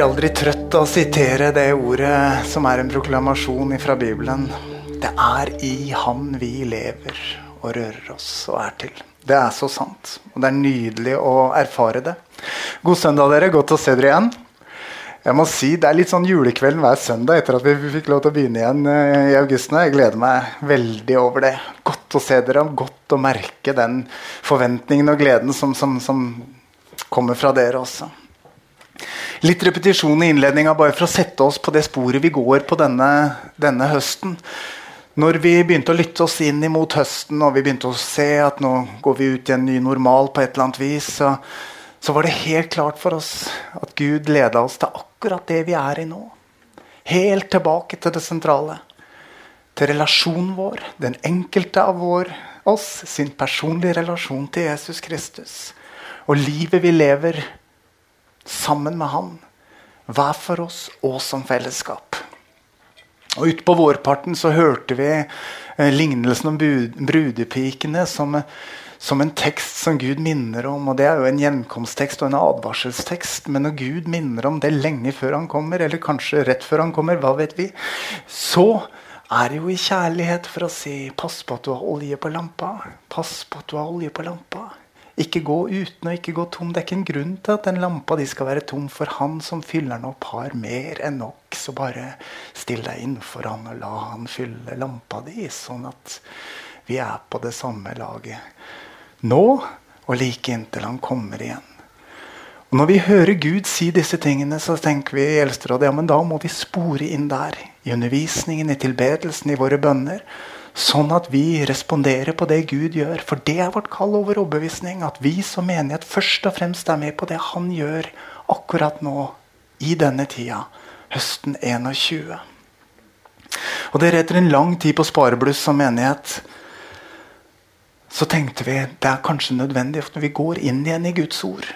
Blir aldri trøtt av å sitere det ordet som er en proklamasjon fra Bibelen. Det er i Han vi lever og rører oss og er til. Det er så sant, og det er nydelig å erfare det. God søndag, dere. Godt å se dere igjen. Jeg må si, Det er litt sånn julekvelden hver søndag etter at vi fikk lov til å begynne igjen eh, i august. Jeg gleder meg veldig over det. Godt å se dere, og godt å merke den forventningen og gleden som, som, som kommer fra dere også. Litt repetisjon i innledninga bare for å sette oss på det sporet vi går på denne, denne høsten. Når vi begynte å lytte oss inn imot høsten og vi begynte å se at nå går vi ut i en ny normal, på et eller annet vis, så, så var det helt klart for oss at Gud leda oss til akkurat det vi er i nå. Helt tilbake til det sentrale. Til relasjonen vår, den enkelte av vår, oss, sin personlige relasjon til Jesus Kristus. Og livet vi lever sammen med Han. Hver for oss og som fellesskap. Og Utpå vårparten så hørte vi eh, lignelsen om brudepikene som, som en tekst som Gud minner om. og Det er jo en gjenkomsttekst og en advarselstekst. Men når Gud minner om det lenge før han kommer, eller kanskje rett før han kommer, hva vet vi, så er det jo i kjærlighet for å si pass på at du har olje på lampa. Pass på at du har olje på lampa. Ikke gå uten og ikke gå tom. Det er ikke en grunn til at den lampa di skal være tom, for han som fyller den opp, har mer enn nok. Så bare still deg innenfor han og la han fylle lampa di, sånn at vi er på det samme laget nå og like inntil han kommer igjen. Og Når vi hører Gud si disse tingene, så tenker vi i Eldsterådet ja, men da må vi spore inn der. I undervisningen, i tilbedelsen, i våre bønner. Sånn at vi responderer på det Gud gjør. For det er vårt kall over overbevisning. At vi som menighet først og fremst er med på det Han gjør akkurat nå. I denne tida. Høsten 21. Og dere, etter en lang tid på sparebluss som menighet, så tenkte vi det er kanskje nødvendig at når vi går inn igjen i Guds ord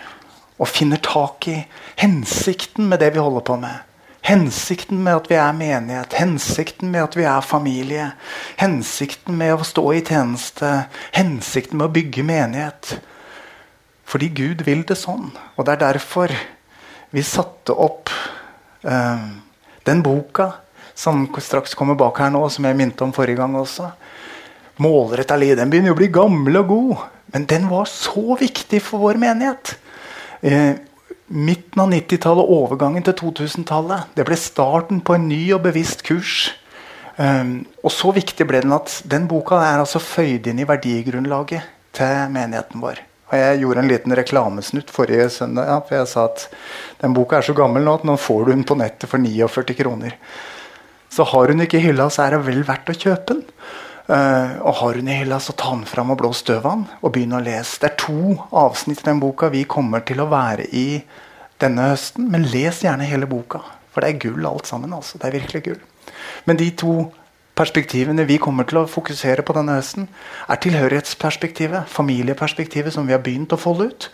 og finner tak i hensikten med det vi holder på med. Hensikten med at vi er menighet, hensikten med at vi er familie. Hensikten med å stå i tjeneste, hensikten med å bygge menighet. Fordi Gud vil det sånn. Og det er derfor vi satte opp eh, den boka som straks kommer bak her nå, som jeg minte om forrige gang også. Målretta liv. Den begynner å bli gammel og god, men den var så viktig for vår menighet. Eh, midten av 90-tallet og overgangen til 2000-tallet det ble starten på en ny og bevisst kurs. Um, og så viktig ble den at den boka er altså føyd inn i verdigrunnlaget til menigheten vår. Og Jeg gjorde en liten reklamesnutt forrige søndag. Ja, for Jeg sa at den boka er så gammel nå at nå får du den på nettet for 49 kroner. Så har hun ikke hylla, så er det vel verdt å kjøpe den. Uh, og har hun i hylla, så ta den fram og blås støv av den og begynn å lese. Det er to avsnitt i den boka vi kommer til å være i denne høsten. Men les gjerne hele boka, for det er gull alt sammen. altså. Det er virkelig gull. Men de to perspektivene vi kommer til å fokusere på denne høsten, er tilhørighetsperspektivet, familieperspektivet, som vi har begynt å folde ut.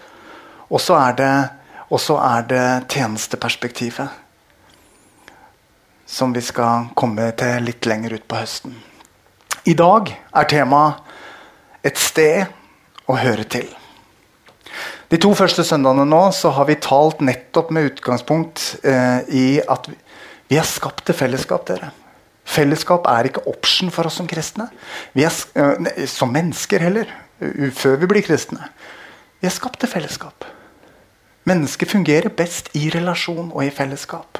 Og så er det, er det tjenesteperspektivet, som vi skal komme til litt lenger ut på høsten. I dag er temaet 'et sted å høre til'. De to første søndagene nå så har vi talt nettopp med utgangspunkt eh, i at vi, vi er skapt til fellesskap. dere. Fellesskap er ikke option for oss som kristne. Er, eh, som mennesker heller. Før vi blir kristne. Vi er skapt til fellesskap. Mennesker fungerer best i relasjon og i fellesskap.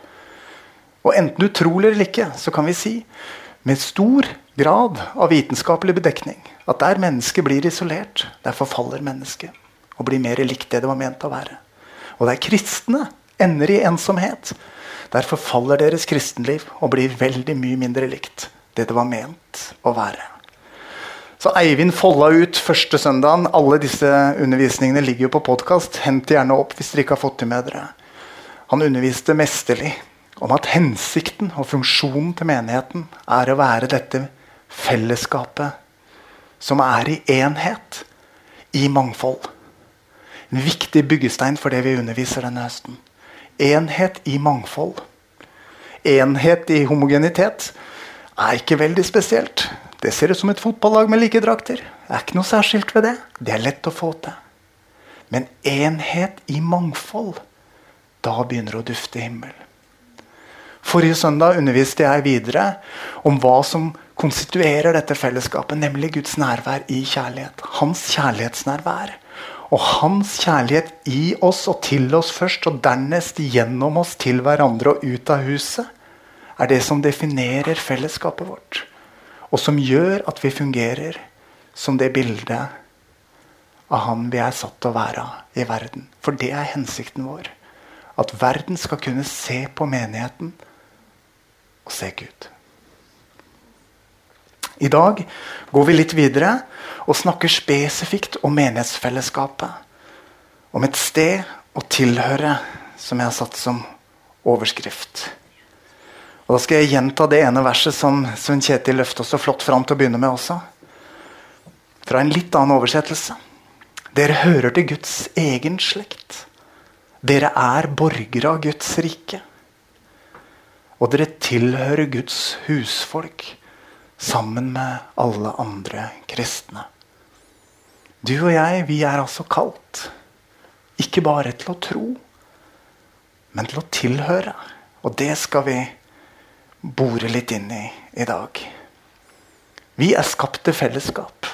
Og enten du tror eller ikke, så kan vi si med stor grad av vitenskapelig bedekning at der mennesket blir isolert, der forfaller mennesket og blir mer likt det det var ment å være. Og der kristne ender i ensomhet, der forfaller deres kristenliv og blir veldig mye mindre likt det det var ment å være. Så Eivind folda ut første søndagen. Alle disse undervisningene ligger jo på podkast. Hent gjerne opp hvis dere ikke har fått det med dere. Han underviste mesterlig om at hensikten og funksjonen til menigheten er å være dette fellesskapet som er i enhet, i mangfold. En viktig byggestein for det vi underviser denne høsten. Enhet i mangfold. Enhet i homogenitet er ikke veldig spesielt. Det ser ut som et fotballag med like drakter. Det er ikke noe særskilt ved det. Det er lett å få til. Men enhet i mangfold, da begynner det å dufte himmel. Forrige søndag underviste jeg videre om hva som konstituerer dette fellesskapet, nemlig Guds nærvær i kjærlighet. Hans kjærlighetsnærvær. Og hans kjærlighet i oss og til oss først, og dernest gjennom oss til hverandre og ut av huset, er det som definerer fellesskapet vårt og som gjør at vi fungerer som det bildet av Han vi er satt til å være i verden. For det er hensikten vår. At verden skal kunne se på menigheten og se Gud. I dag går vi litt videre og snakker spesifikt om menighetsfellesskapet. Om et sted å tilhøre, som jeg har satt som overskrift. Og Da skal jeg gjenta det ene verset som Svein Kjetil løfta så flott fram til å begynne med også. Fra en litt annen oversettelse. Dere hører til Guds egen slekt. Dere er borgere av Guds rike. Og dere tilhører Guds husfolk sammen med alle andre kristne. Du og jeg, vi er altså kalt. Ikke bare til å tro, men til å tilhøre. Og det skal vi bore litt inn i i dag. Vi er skapt til fellesskap.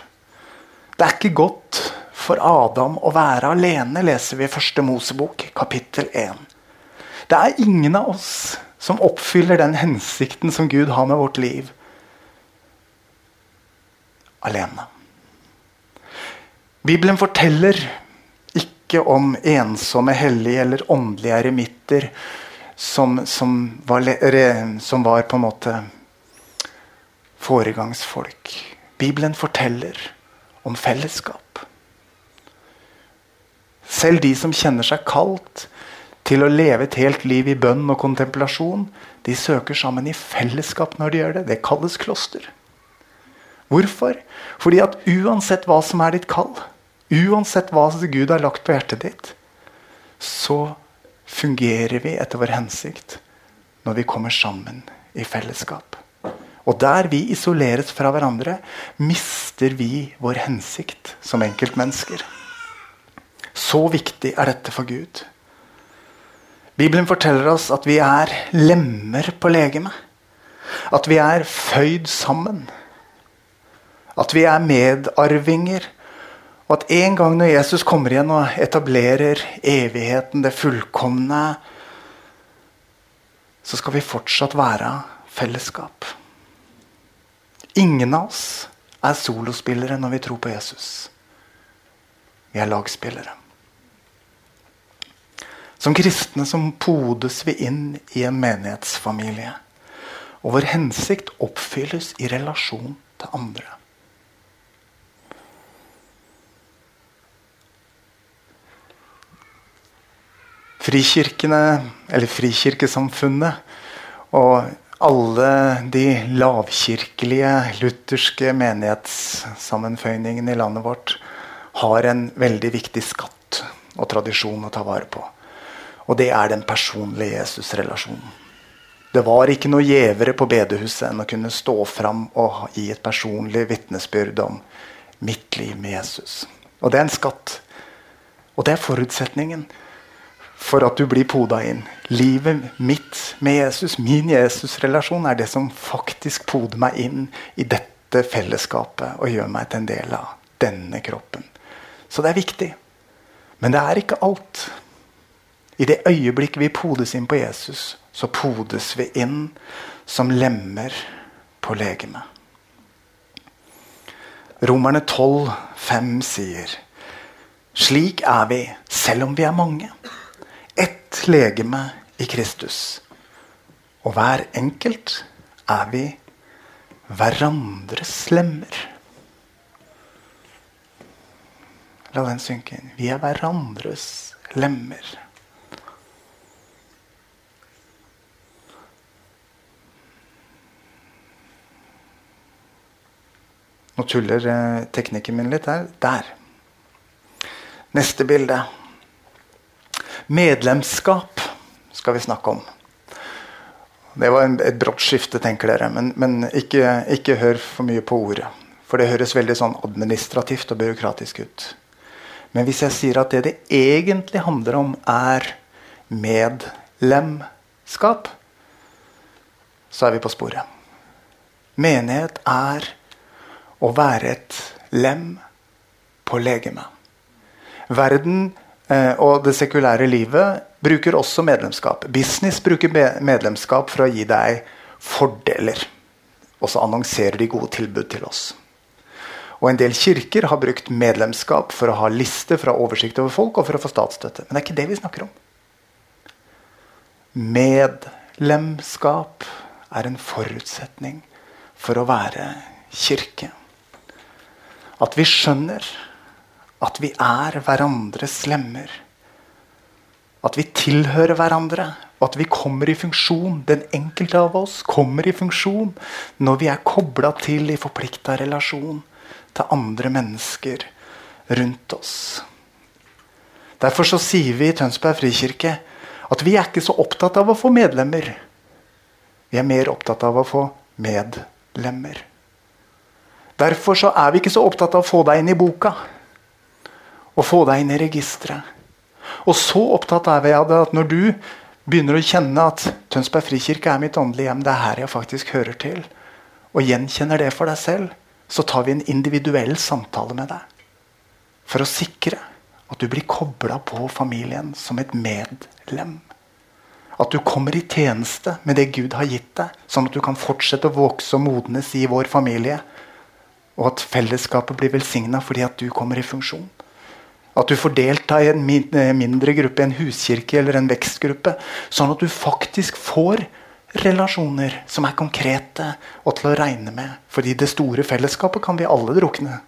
Det er ikke godt for Adam å være alene, leser vi i første Mosebok, kapittel 1. Det er ingen av oss som oppfyller den hensikten som Gud har med vårt liv, alene. Bibelen forteller ikke om ensomme hellige eller åndelige eremitter som, som, var, som var på en måte foregangsfolk. Bibelen forteller om fellesskap. Selv de som kjenner seg kalt til å leve et helt liv i bønn og kontemplasjon, de søker sammen i fellesskap når de gjør det. Det kalles kloster. Hvorfor? Fordi at uansett hva som er ditt kall, uansett hva Gud har lagt på hjertet ditt, så fungerer vi etter vår hensikt når vi kommer sammen i fellesskap. Og der vi isoleres fra hverandre, mister vi vår hensikt som enkeltmennesker. Så viktig er dette for Gud. Bibelen forteller oss at vi er lemmer på legemet. At vi er føyd sammen. At vi er medarvinger og at en gang når Jesus kommer igjen og etablerer evigheten, det fullkomne, så skal vi fortsatt være fellesskap. Ingen av oss er solospillere når vi tror på Jesus. Vi er lagspillere. Som kristne som podes vi inn i en menighetsfamilie. Og vår hensikt oppfylles i relasjon til andre. frikirkene, eller frikirkesamfunnet, og alle de lavkirkelige lutherske menighetssammenføyningene i landet vårt har en veldig viktig skatt og tradisjon å ta vare på. Og det er den personlige Jesus-relasjonen. Det var ikke noe gjevere på bedehuset enn å kunne stå fram og gi et personlig vitnesbyrd om mitt liv med Jesus. Og det er en skatt. Og det er forutsetningen for at du blir poda inn. Livet mitt med Jesus, min Jesus-relasjon, er det som faktisk poder meg inn i dette fellesskapet og gjør meg til en del av denne kroppen. Så det er viktig. Men det er ikke alt. I det øyeblikk vi podes inn på Jesus, så podes vi inn som lemmer på legemet. Romerne 12, 5 sier Slik er vi, selv om vi er mange ett legeme i Kristus. Og hver enkelt er vi hverandres lemmer. La den synke inn. Vi er hverandres lemmer. Nå tuller eh, teknikken min litt her. Der. Neste bilde. Medlemskap skal vi snakke om. Det var et brått skifte, tenker dere. Men, men ikke, ikke, hør for mye på ordet. For det høres veldig sånn administrativt og byråkratisk ut. Men hvis jeg sier at det det egentlig handler om, er medlemskap, så er vi på sporet. Menighet er å være et lem på legemet. Verden eh, og det sekulære livet bruker også medlemskap. Business bruker medlemskap for å gi deg fordeler. Og så annonserer de gode tilbud til oss. Og En del kirker har brukt medlemskap for å ha liste, for å ha oversikt over folk og for å få statsstøtte. Men det er ikke det vi snakker om. Medlemskap er en forutsetning for å være kirke. At vi skjønner at vi er hverandres lemmer. At vi tilhører hverandre, og at vi kommer i funksjon. Den enkelte av oss kommer i funksjon når vi er kobla til i forplikta relasjon til andre mennesker rundt oss. Derfor så sier vi i Tønsberg frikirke at vi er ikke så opptatt av å få medlemmer. Vi er mer opptatt av å få medlemmer. Derfor så er vi ikke så opptatt av å få deg inn i boka og få deg inn i registeret. Og så opptatt er vi av det at når du begynner å kjenne at Tønsberg frikirke er mitt åndelige hjem, det er her jeg faktisk hører til, og gjenkjenner det for deg selv, så tar vi en individuell samtale med deg. For å sikre at du blir kobla på familien som et medlem. At du kommer i tjeneste med det Gud har gitt deg, sånn at du kan fortsette å vokse og modnes i vår familie og at fellesskapet blir velsigna fordi at du kommer i funksjon. At du får delta i en eh, mindre gruppe, en huskirke eller en vekstgruppe. Sånn at du faktisk får relasjoner som er konkrete og til å regne med. Fordi det store fellesskapet kan vi alle drukne.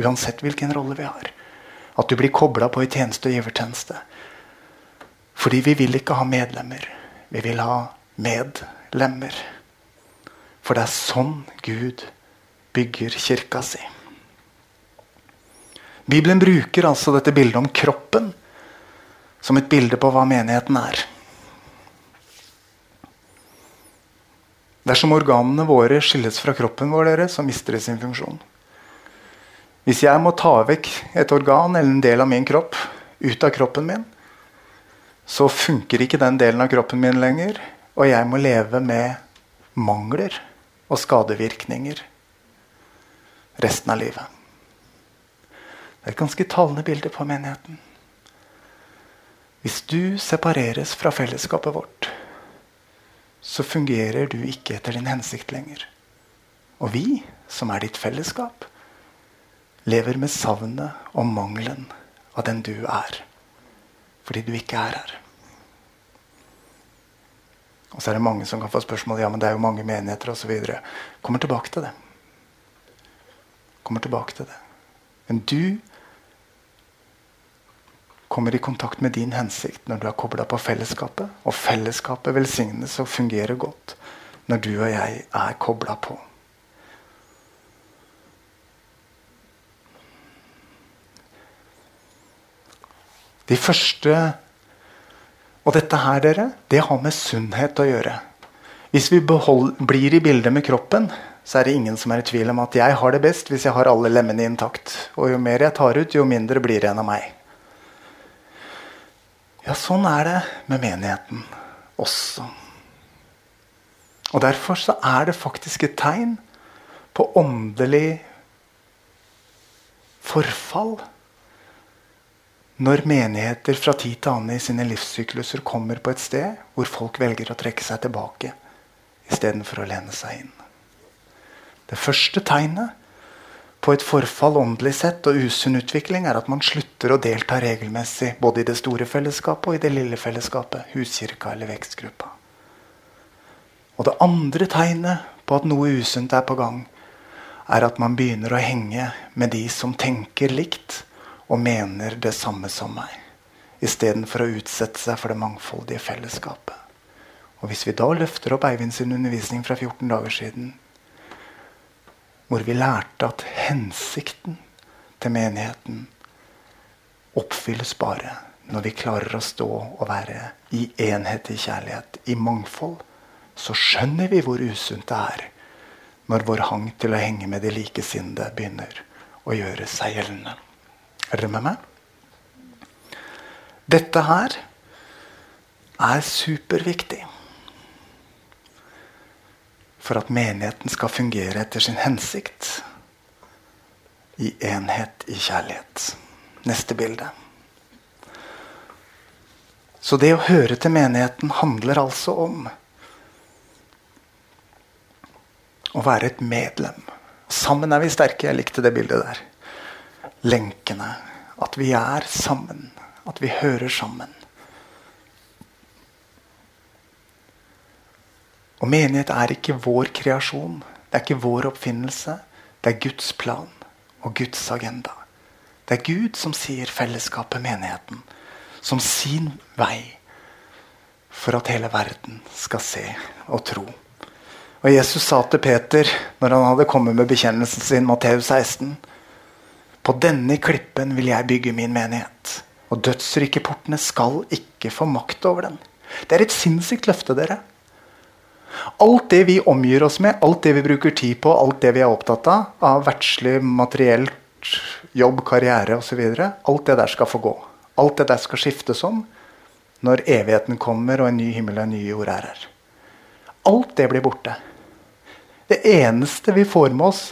Uansett hvilken rolle vi har. At du blir kobla på i tjeneste og givertjeneste. Fordi vi vil ikke ha medlemmer. Vi vil ha medlemmer. For det er sånn Gud bygger kirka si. Bibelen bruker altså dette bildet om kroppen som et bilde på hva menigheten er. Dersom organene våre skilles fra kroppen vår, dere, så mister de sin funksjon. Hvis jeg må ta vekk et organ eller en del av min kropp ut av kroppen min, så funker ikke den delen av kroppen min lenger, og jeg må leve med mangler og skadevirkninger resten av livet. Det er et ganske talende bilde på menigheten. Hvis du separeres fra fellesskapet vårt, så fungerer du ikke etter din hensikt lenger. Og vi, som er ditt fellesskap, lever med savnet og mangelen av den du er. Fordi du ikke er her. Og så er det mange som kan få spørsmål ja, men det er jo mange menigheter osv. Kommer tilbake til det kommer tilbake til det. Men du kommer i kontakt med din hensikt når du er kobla på fellesskapet. Og fellesskapet velsignes og fungerer godt når du og jeg er kobla på. De første Og dette her, dere, det har med sunnhet å gjøre. Hvis vi behold, blir i bildet med kroppen, så er det ingen som er i tvil om at jeg har det best hvis jeg har alle lemmene intakt. Og jo mer jeg tar ut, jo mindre blir det igjen av meg. Ja, sånn er det med menigheten også. Og Derfor så er det faktisk et tegn på åndelig forfall når menigheter fra tid til annen i sine livssykluser kommer på et sted hvor folk velger å trekke seg tilbake istedenfor å lene seg inn. Det første tegnet på et forfall åndelig sett og usunn utvikling er at man slutter å delta regelmessig både i det store fellesskapet og i det lille fellesskapet, huskirka eller vekstgruppa. Og det andre tegnet på at noe usunt er på gang, er at man begynner å henge med de som tenker likt og mener det samme som meg. Istedenfor å utsette seg for det mangfoldige fellesskapet. Og Hvis vi da løfter opp Eivind sin undervisning fra 14 dager siden, hvor vi lærte at hensikten til menigheten oppfylles bare når vi klarer å stå og være i enhet i kjærlighet, i mangfold, så skjønner vi hvor usunt det er når vår hang til å henge med de likesinnede begynner å gjøre seg gjeldende. Er dere med meg? Dette her er superviktig for at menigheten skal fungere etter sin hensikt i enhet i kjærlighet. Neste bilde. Så det å høre til menigheten handler altså om å være et medlem. Sammen er vi sterke. Jeg likte det bildet der. Lenkene. At vi er sammen. At vi hører sammen. Og menighet er ikke vår kreasjon. Det er ikke vår oppfinnelse. Det er Guds plan og Guds agenda. Det er Gud som sier fellesskapet, menigheten som sin vei for at hele verden skal se og tro. Og Jesus sa til Peter når han hadde kommet med bekjennelsen sin, Matteus 16.: På denne klippen vil jeg bygge min menighet, og dødsrikeportene skal ikke få makt over den. Det er et sinnssykt løfte, dere. Alt det vi omgir oss med, alt det vi bruker tid på, alt det vi er opptatt av, av verdslig, materielt, jobb, karriere osv., alt det der skal få gå. Alt det der skal skiftes om når evigheten kommer og en ny himmel og en ny jord er her. Alt det blir borte. Det eneste vi får med oss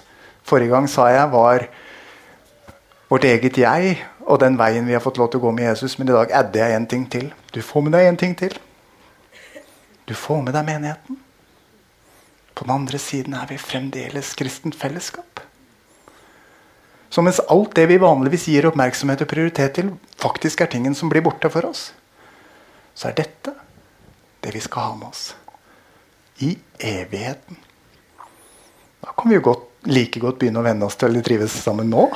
Forrige gang sa jeg var vårt eget jeg og den veien vi har fått lov til å gå med Jesus. Men i dag adder jeg en ting til. Du får med deg en ting til. Du får med deg menigheten. På den andre siden er vi fremdeles kristent fellesskap. Så mens alt det vi vanligvis gir oppmerksomhet og prioritet til, faktisk er tingen som blir borte for oss, så er dette det vi skal ha med oss. I evigheten. Da kan vi jo godt, like godt begynne å venne oss til å trives sammen nå.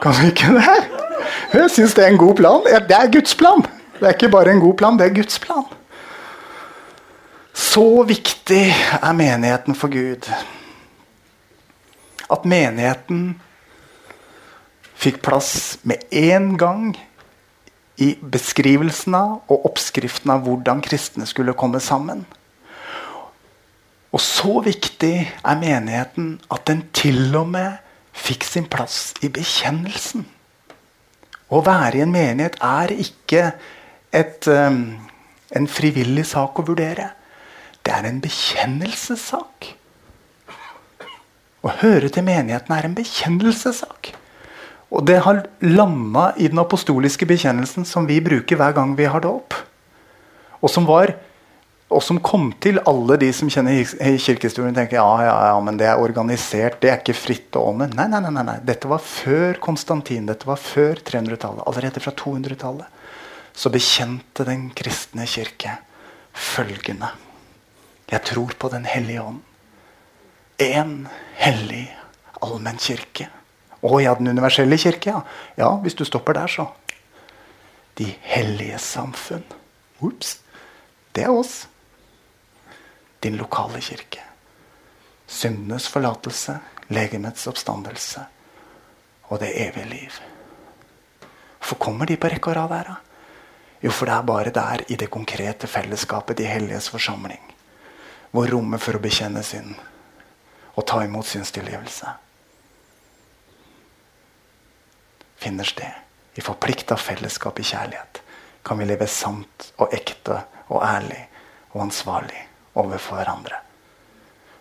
Kan vi ikke det? Jeg syns det er en god plan. Det er Guds plan. Det er ikke bare en god plan, det er Guds plan. Så viktig er menigheten for Gud at menigheten fikk plass med en gang i beskrivelsen av og oppskriften av hvordan kristne skulle komme sammen. Og så viktig er menigheten at den til og med fikk sin plass i bekjennelsen. Å være i en menighet er ikke et, um, en frivillig sak å vurdere. Det er en bekjennelsessak. Å høre til menigheten er en bekjennelsessak. Og det har landa i den apostoliske bekjennelsen som vi bruker hver gang vi har opp. Og som, var, og som kom til alle de som kjenner kirkehistorien tenker ja, ja, ja, men det er organisert, det er ikke fritt og ånden. Nei, nei, nei, nei, Dette var før Konstantin. Dette var før 300-tallet. Allerede fra 200-tallet så bekjente den kristne kirke følgende. Jeg tror på Den hellige ånd. Én hellig allmenn kirke å ja, den universelle kirke, ja. Ja, hvis du stopper der, så. De hellige samfunn. Ops. Det er oss. Din lokale kirke. Syndenes forlatelse, legemets oppstandelse og det evige liv. Hvorfor kommer de på rekke og rad her? Jo, for det er bare der, i det konkrete fellesskapet, de helliges forsamling, hvor rommet for å bekjenne synd og ta imot synstilgivelse finner sted. I forplikta fellesskap i kjærlighet kan vi leve sant og ekte og ærlig og ansvarlig overfor hverandre.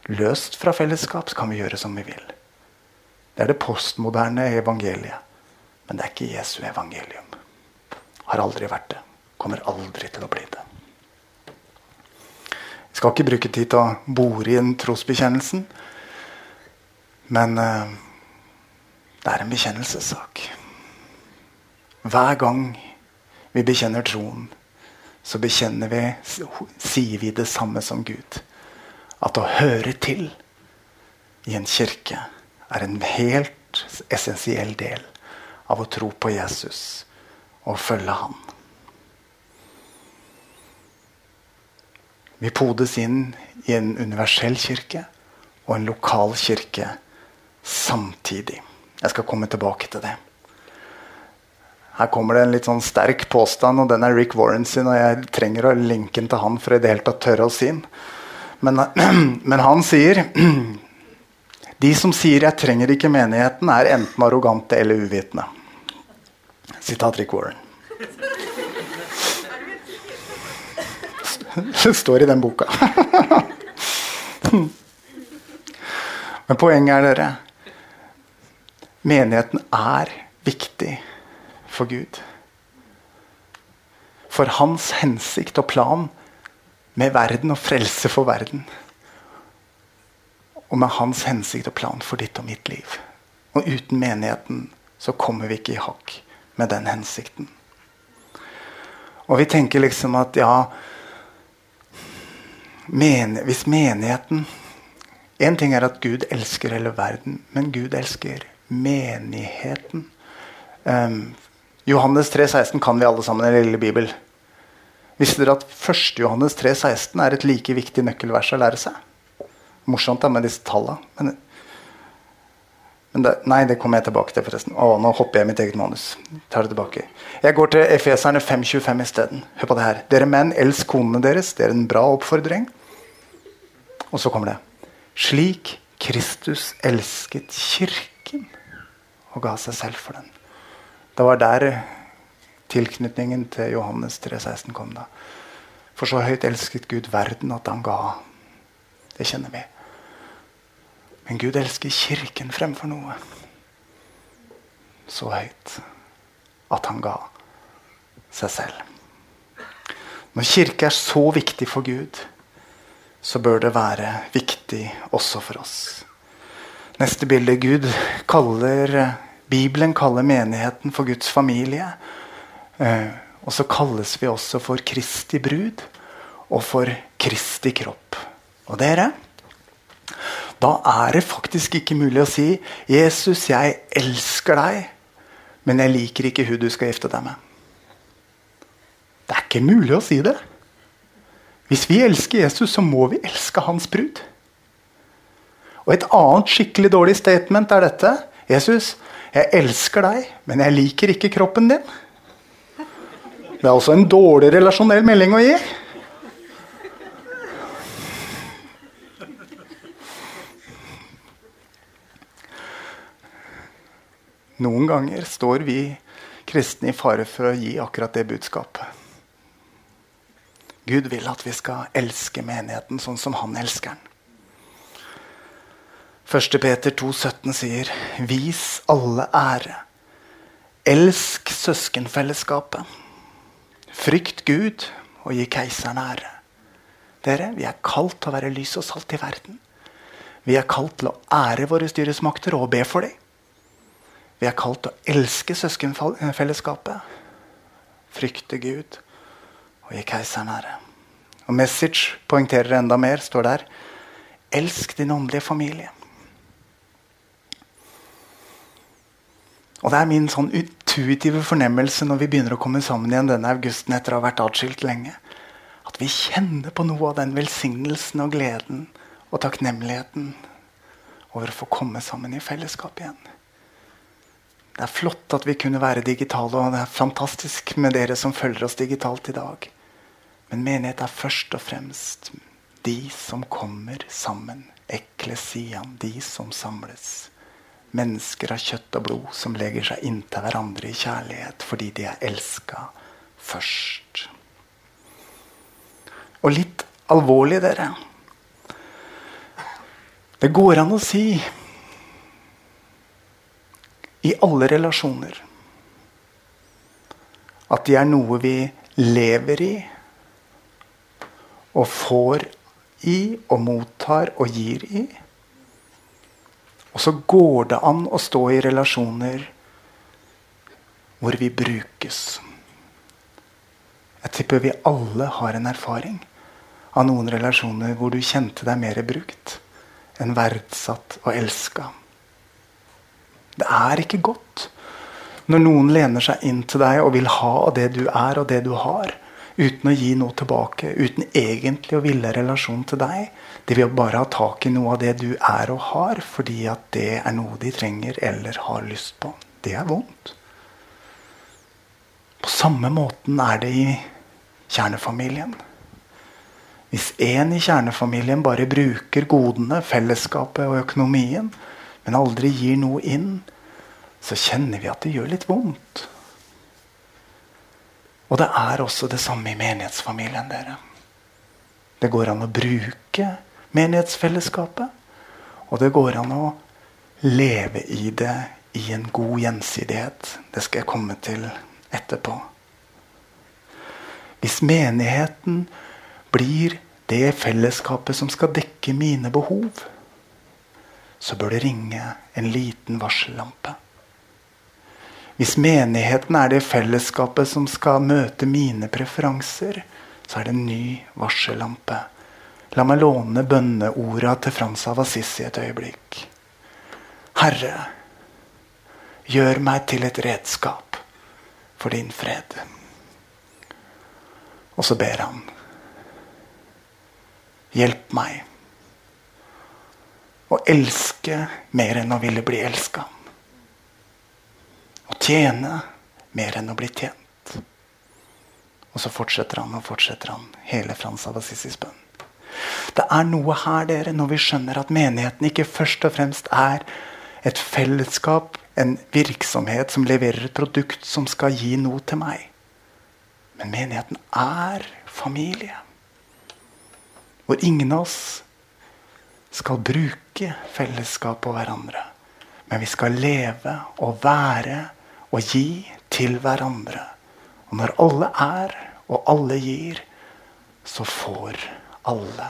Løst fra fellesskap kan vi gjøre som vi vil. Det er det postmoderne evangeliet. Men det er ikke Jesu evangelium. Har aldri vært det. Kommer aldri til å bli det. Skal ikke bruke tid til å bore i den trosbekjennelsen. Men uh, det er en bekjennelsessak. Hver gang vi bekjenner troen, så bekjenner vi, sier vi det samme som Gud. At å høre til i en kirke er en helt essensiell del av å tro på Jesus og følge han. Vi podes inn i en universell kirke og en lokal kirke samtidig. Jeg skal komme tilbake til det. Her kommer det en litt sånn sterk påstand, og den er Rick Warren sin. Og jeg trenger å linke den til han for i det hele tatt tørre å si den. Men, men han sier De som sier 'jeg trenger ikke menigheten', er enten arrogante eller uvitende. Sitat Rick Warren. Det står i den boka. Men poenget er dere Menigheten er viktig for Gud. For hans hensikt og plan med verden og frelse for verden. Og med hans hensikt og plan for ditt og mitt liv. Og uten menigheten så kommer vi ikke i hakk med den hensikten. Og vi tenker liksom at ja men, Hvis menigheten Én ting er at Gud elsker hele verden, men Gud elsker menigheten. Um, Johannes 3,16 kan vi alle sammen i den lille bibel. Visste dere at 1. Johannes 3,16 er et like viktig nøkkelvers å lære seg? Morsomt da med disse tallene. Men, men det, nei, det kommer jeg tilbake til. forresten. Å, nå hopper jeg mitt eget manus. Tar det tilbake. Jeg går til Efeserne 5,25 isteden. Hør på det her. Dere menn, elsk konene deres. Det er en bra oppfordring. Og så kommer det. Slik Kristus elsket kirken og ga seg selv for den. Det var der tilknytningen til Johannes 3,16 kom. da. For så høyt elsket Gud verden at han ga. Det kjenner vi. Men Gud elsker kirken fremfor noe. Så høyt at han ga seg selv. Når kirke er så viktig for Gud, så bør det være viktig også for oss. Neste bilde. Gud kaller Bibelen kaller menigheten for Guds familie. Eh, og så kalles vi også for Kristi brud og for Kristi kropp. Og dere, da er det faktisk ikke mulig å si 'Jesus, jeg elsker deg, men jeg liker ikke hun du skal gifte deg med'. Det er ikke mulig å si det. Hvis vi elsker Jesus, så må vi elske hans brud. Og Et annet skikkelig dårlig statement er dette. Jesus, 'Jeg elsker deg, men jeg liker ikke kroppen din'. Det er også en dårlig relasjonell melding å gi. Noen ganger står vi kristne i fare for å gi akkurat det budskapet. Gud vil at vi skal elske menigheten sånn som han elsker den. 1. Peter 2,17 sier, 'Vis alle ære'. Elsk søskenfellesskapet. Frykt Gud og gi keiseren ære. Dere, Vi er kalt til å være lys og salt i verden. Vi er kalt til å ære våre styresmakter og be for dem. Vi er kalt til å elske søskenfellesskapet, frykte Gud og gi keiseren ære. Og Message poengterer enda mer, står der. Elsk din åndelige familie. Og det er min sånn intuitive fornemmelse når vi begynner å komme sammen igjen denne augusten etter å ha vært atskilt lenge, at vi kjenner på noe av den velsignelsen og gleden og takknemligheten over å få komme sammen i fellesskap igjen. Det er flott at vi kunne være digitale, og det er fantastisk med dere som følger oss digitalt i dag. Men menighet er først og fremst de som kommer sammen. Eklesian, de som samles. Mennesker av kjøtt og blod som legger seg inntil hverandre i kjærlighet fordi de er elska først. Og litt alvorlig, dere. Det går an å si i alle relasjoner at de er noe vi lever i og får i og mottar og gir i. Og så går det an å stå i relasjoner hvor vi brukes. Jeg tipper vi alle har en erfaring av noen relasjoner hvor du kjente deg mer brukt enn verdsatt og elska. Det er ikke godt Når noen lener seg inn til deg og vil ha av det du er og det du har, uten å gi noe tilbake, uten egentlig å ville relasjon til deg, de vil bare ha tak i noe av det du er og har, fordi at det er noe de trenger eller har lyst på. Det er vondt. På samme måten er det i kjernefamilien. Hvis en i kjernefamilien bare bruker godene, fellesskapet og økonomien, men aldri gir noe inn, så kjenner vi at det gjør litt vondt. Og det er også det samme i menighetsfamilien. dere. Det går an å bruke menighetsfellesskapet. Og det går an å leve i det i en god gjensidighet. Det skal jeg komme til etterpå. Hvis menigheten blir det fellesskapet som skal dekke mine behov, så bør det ringe en liten varsellampe. Hvis menigheten er det fellesskapet som skal møte mine preferanser, så er det en ny varsellampe. La meg låne bønneorda til Frans av Assisi et øyeblikk. Herre, gjør meg til et redskap for din fred. Og så ber han. Hjelp meg å elske mer enn å ville bli elska. Å tjene mer enn å bli tjent. Og så fortsetter han og fortsetter han hele Frans av Assisis bønn. Det er noe her dere, når vi skjønner at menigheten ikke først og fremst er et fellesskap, en virksomhet som leverer et produkt som skal gi noe til meg. Men menigheten er familie. Hvor ingen av oss skal bruke fellesskap på hverandre. Men vi skal leve og være og gi til hverandre. Og når alle er og alle gir, så får alle.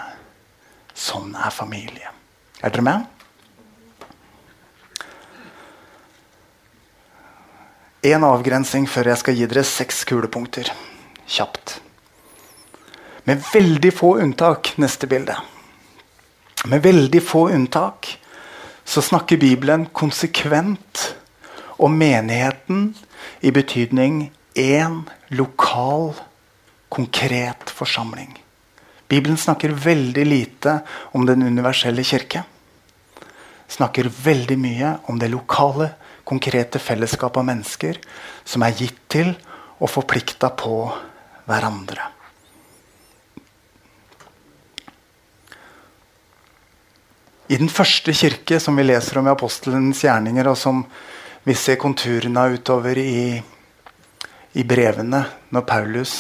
Sånn er familie. Er dere med? En avgrensing før jeg skal gi dere seks kulepunkter. Kjapt. Med veldig få unntak neste bilde. Med veldig få unntak så snakker Bibelen konsekvent om menigheten i betydning én lokal, konkret forsamling. Bibelen snakker veldig lite om den universelle kirke. Snakker veldig mye om det lokale, konkrete fellesskapet av mennesker som er gitt til og forplikta på hverandre. I den første kirke som vi leser om i apostelens gjerninger, og som vi ser konturene utover i, i brevene når Paulus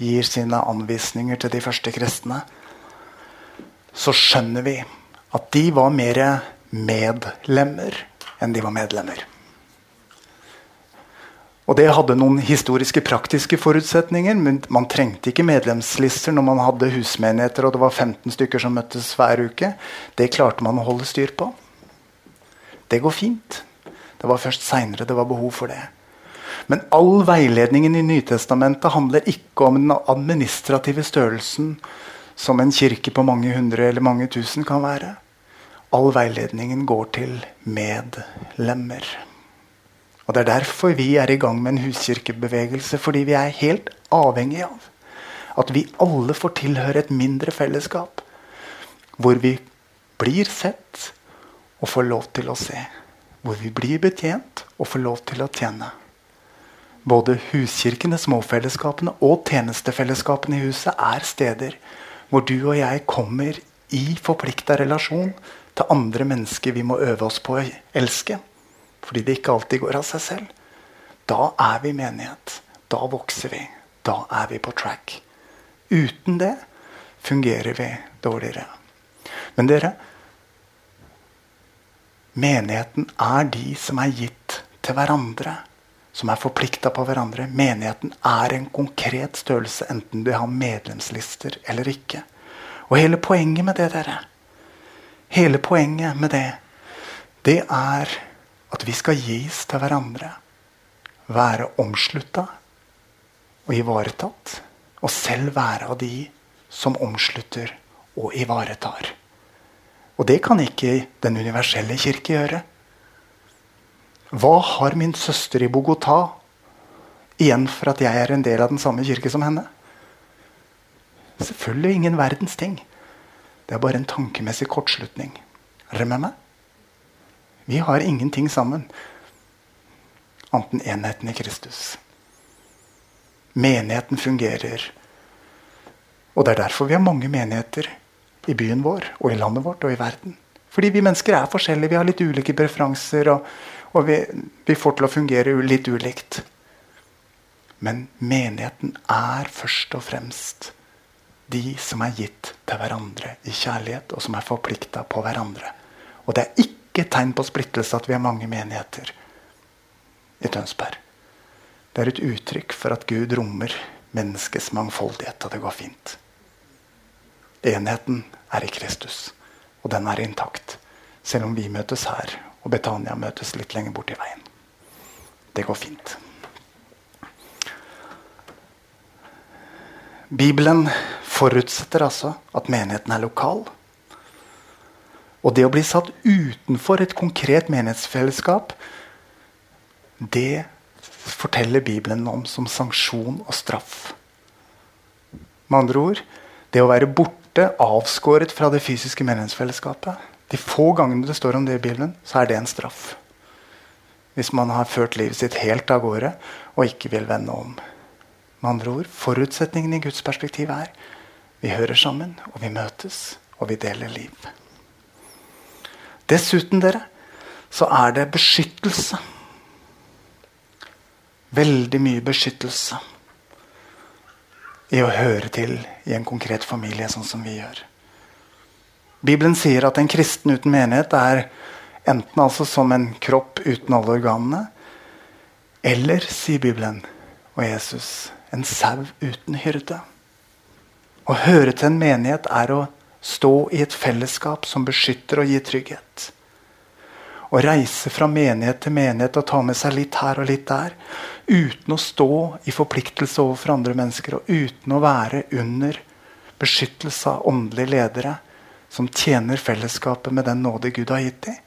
gir sine anvisninger til de første kristne, så skjønner vi at de var mer medlemmer enn de var medlemmer. Og det hadde noen historiske, praktiske forutsetninger. men Man trengte ikke medlemslister når man hadde husmenigheter og det var 15 stykker som møttes hver uke. Det klarte man å holde styr på. Det går fint. Det var først seinere det var behov for det. Men all veiledningen i Nytestamentet handler ikke om den administrative størrelsen som en kirke på mange hundre eller mange tusen kan være. All veiledningen går til medlemmer. Og Det er derfor vi er i gang med en huskirkebevegelse. Fordi vi er helt avhengig av at vi alle får tilhøre et mindre fellesskap. Hvor vi blir sett og får lov til å se. Hvor vi blir betjent og får lov til å tjene. Både huskirkene, småfellesskapene og tjenestefellesskapene i huset er steder hvor du og jeg kommer i forplikta relasjon til andre mennesker vi må øve oss på å elske fordi det ikke alltid går av seg selv, da er vi menighet. Da vokser vi. Da er vi på track. Uten det fungerer vi dårligere. Men dere Menigheten er de som er gitt til hverandre. Som er forplikta på hverandre. Menigheten er en konkret størrelse, enten du har medlemslister eller ikke. Og hele poenget med det, dere Hele poenget med det, det er at vi skal gis til hverandre. Være omslutta og ivaretatt. Og selv være av de som omslutter og ivaretar. Og det kan ikke den universelle kirke gjøre. Hva har min søster i Bogotá igjen for at jeg er en del av den samme kirke som henne? Selvfølgelig ingen verdens ting. Det er bare en tankemessig kortslutning. Er dere med meg? Vi har ingenting sammen annet enn enheten i Kristus. Menigheten fungerer. Og det er derfor vi har mange menigheter i byen vår og i landet vårt og i verden. Fordi vi mennesker er forskjellige, vi har litt ulike preferanser. og og vi, vi får til å fungere litt ulikt. Men menigheten er først og fremst de som er gitt til hverandre i kjærlighet, og som er forplikta på hverandre. Og det er ikke tegn på splittelse at vi har mange menigheter i Tønsberg. Det er et uttrykk for at Gud rommer menneskets mangfoldighet, og det går fint. Enheten er i Kristus, og den er intakt. Selv om vi møtes her og Betania møtes litt lenger borti veien. Det går fint. Bibelen forutsetter altså at menigheten er lokal. Og det å bli satt utenfor et konkret menighetsfellesskap, det forteller Bibelen om som sanksjon og straff. Med andre ord det å være borte, avskåret fra det fysiske medlemsfellesskapet. de få gangene det står om det i Bibelen, så er det en straff. Hvis man har ført livet sitt helt av gårde og ikke vil vende om. Med andre ord, Forutsetningen i Guds perspektiv er vi hører sammen, og vi møtes, og vi deler liv. Dessuten, dere, så er det beskyttelse. Veldig mye beskyttelse i å høre til i en konkret familie, sånn som vi gjør. Bibelen sier at en kristen uten menighet er enten altså som en kropp uten alle organene, eller, sier Bibelen og Jesus, en sau uten hyrde. Å høre til en menighet er å stå i et fellesskap som beskytter og gir trygghet. Å reise fra menighet til menighet og ta med seg litt her og litt der, uten å stå i forpliktelse overfor andre mennesker og uten å være under beskyttelse av åndelige ledere, som tjener fellesskapet med den nåde Gud har gitt dem,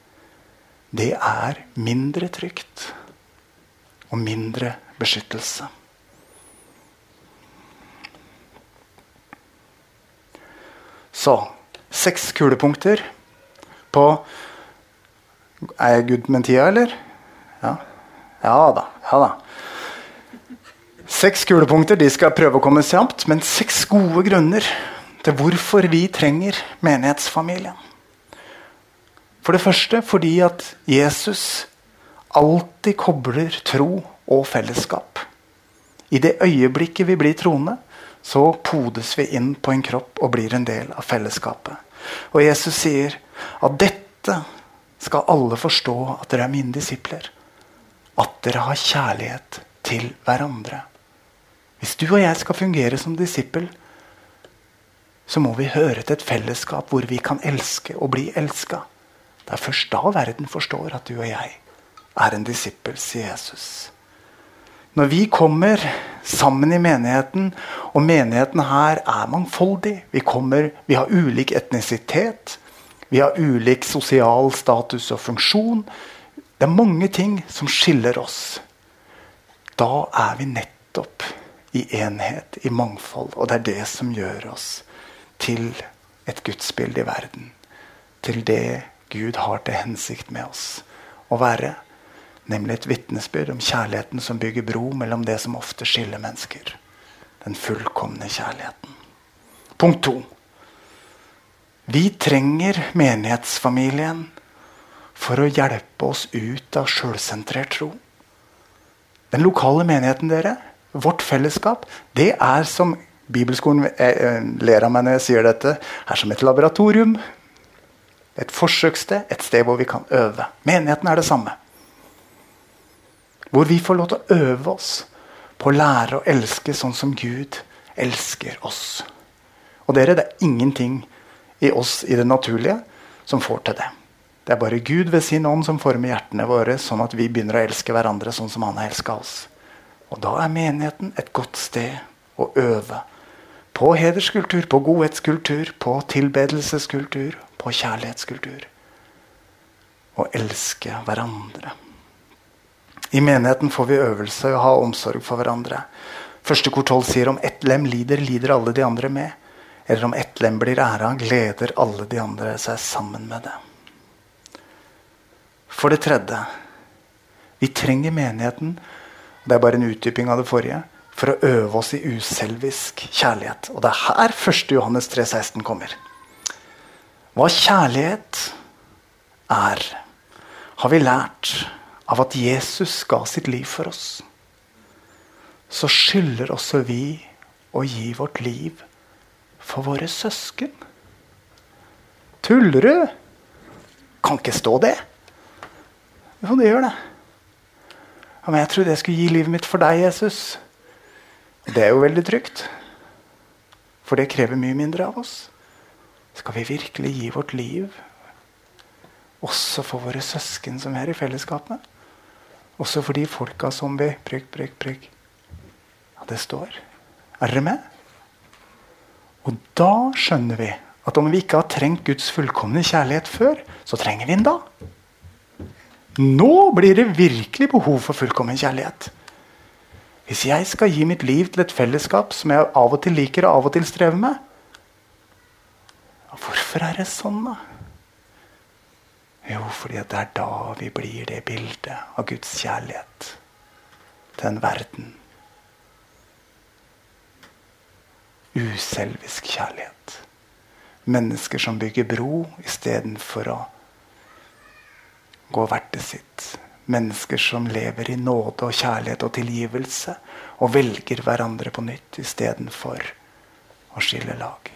det er mindre trygt og mindre beskyttelse. Så seks kulepunkter på Er jeg good med tida, eller? Ja. ja da. Ja da. Seks kulepunkter de skal prøve å komme kjapt, men seks gode grunner til hvorfor vi trenger menighetsfamilien. For det første fordi at Jesus alltid kobler tro og fellesskap. I det øyeblikket vi blir troende, så podes vi inn på en kropp og blir en del av fellesskapet. Og Jesus sier at dette skal alle forstå at dere er mine disipler. At dere har kjærlighet til hverandre. Hvis du og jeg skal fungere som disippel, så må vi høre til et fellesskap hvor vi kan elske og bli elska. Det er først da verden forstår at du og jeg er en disippel, sier Jesus. Når vi kommer sammen i menigheten, og menigheten her er mangfoldig Vi, kommer, vi har ulik etnisitet, vi har ulik sosial status og funksjon. Det er mange ting som skiller oss. Da er vi nettopp i enhet, i mangfold. Og det er det som gjør oss til et gudsbilde i verden. Til det Gud har til hensikt med oss å være. Nemlig et vitnesbyrd om kjærligheten som bygger bro mellom det som ofte skiller mennesker. Den fullkomne kjærligheten. Punkt to. Vi trenger menighetsfamilien for å hjelpe oss ut av sjølsentrert tro. Den lokale menigheten, dere, vårt fellesskap, det er som Bibelskolen eh, eh, ler av meg når jeg sier dette. er som et laboratorium. Et forsøkssted, et sted hvor vi kan øve. Menigheten er det samme. Hvor vi får lov til å øve oss på å lære å elske sånn som Gud elsker oss. Og dere, det er ingenting i oss i det naturlige som får til det. Det er bare Gud ved sin ånd som former hjertene våre, sånn at vi begynner å elske hverandre sånn som han har elska oss. Og da er menigheten et godt sted å øve på hederskultur, på godhetskultur, på tilbedelseskultur, på kjærlighetskultur. Å elske hverandre. I menigheten får vi øvelse å ha omsorg for hverandre. Første kor 12 sier om ett lem lider, lider alle de andre med. Eller om ett lem blir æra, gleder alle de andre seg sammen med det. For det tredje vi trenger menigheten det er bare en utdyping av det forrige for å øve oss i uselvisk kjærlighet. Og det er her 1. Johannes 3,16 kommer. Hva kjærlighet er, har vi lært av at Jesus ga sitt liv for oss. Så skylder også vi å gi vårt liv for våre søsken. Tuller du? Kan ikke stå det. Jo, det gjør det. Ja, men jeg trodde jeg skulle gi livet mitt for deg, Jesus. Det er jo veldig trygt. For det krever mye mindre av oss. Skal vi virkelig gi vårt liv også for våre søsken som er i fellesskapet? Også for de folka som vi prikk, prikk, prikk. Ja, det står. Er dere med? Og da skjønner vi at om vi ikke har trengt Guds fullkomne kjærlighet før, så trenger vi den da. Nå blir det virkelig behov for fullkommen kjærlighet. Hvis jeg skal gi mitt liv til et fellesskap som jeg av og til liker og av og til strever med Hvorfor er det sånn, da? Jo, fordi det er da vi blir det bildet av Guds kjærlighet til en verden. Uselvisk kjærlighet. Mennesker som bygger bro istedenfor å gå vertet sitt. Mennesker som lever i nåde og kjærlighet og tilgivelse, og velger hverandre på nytt istedenfor å skille lag.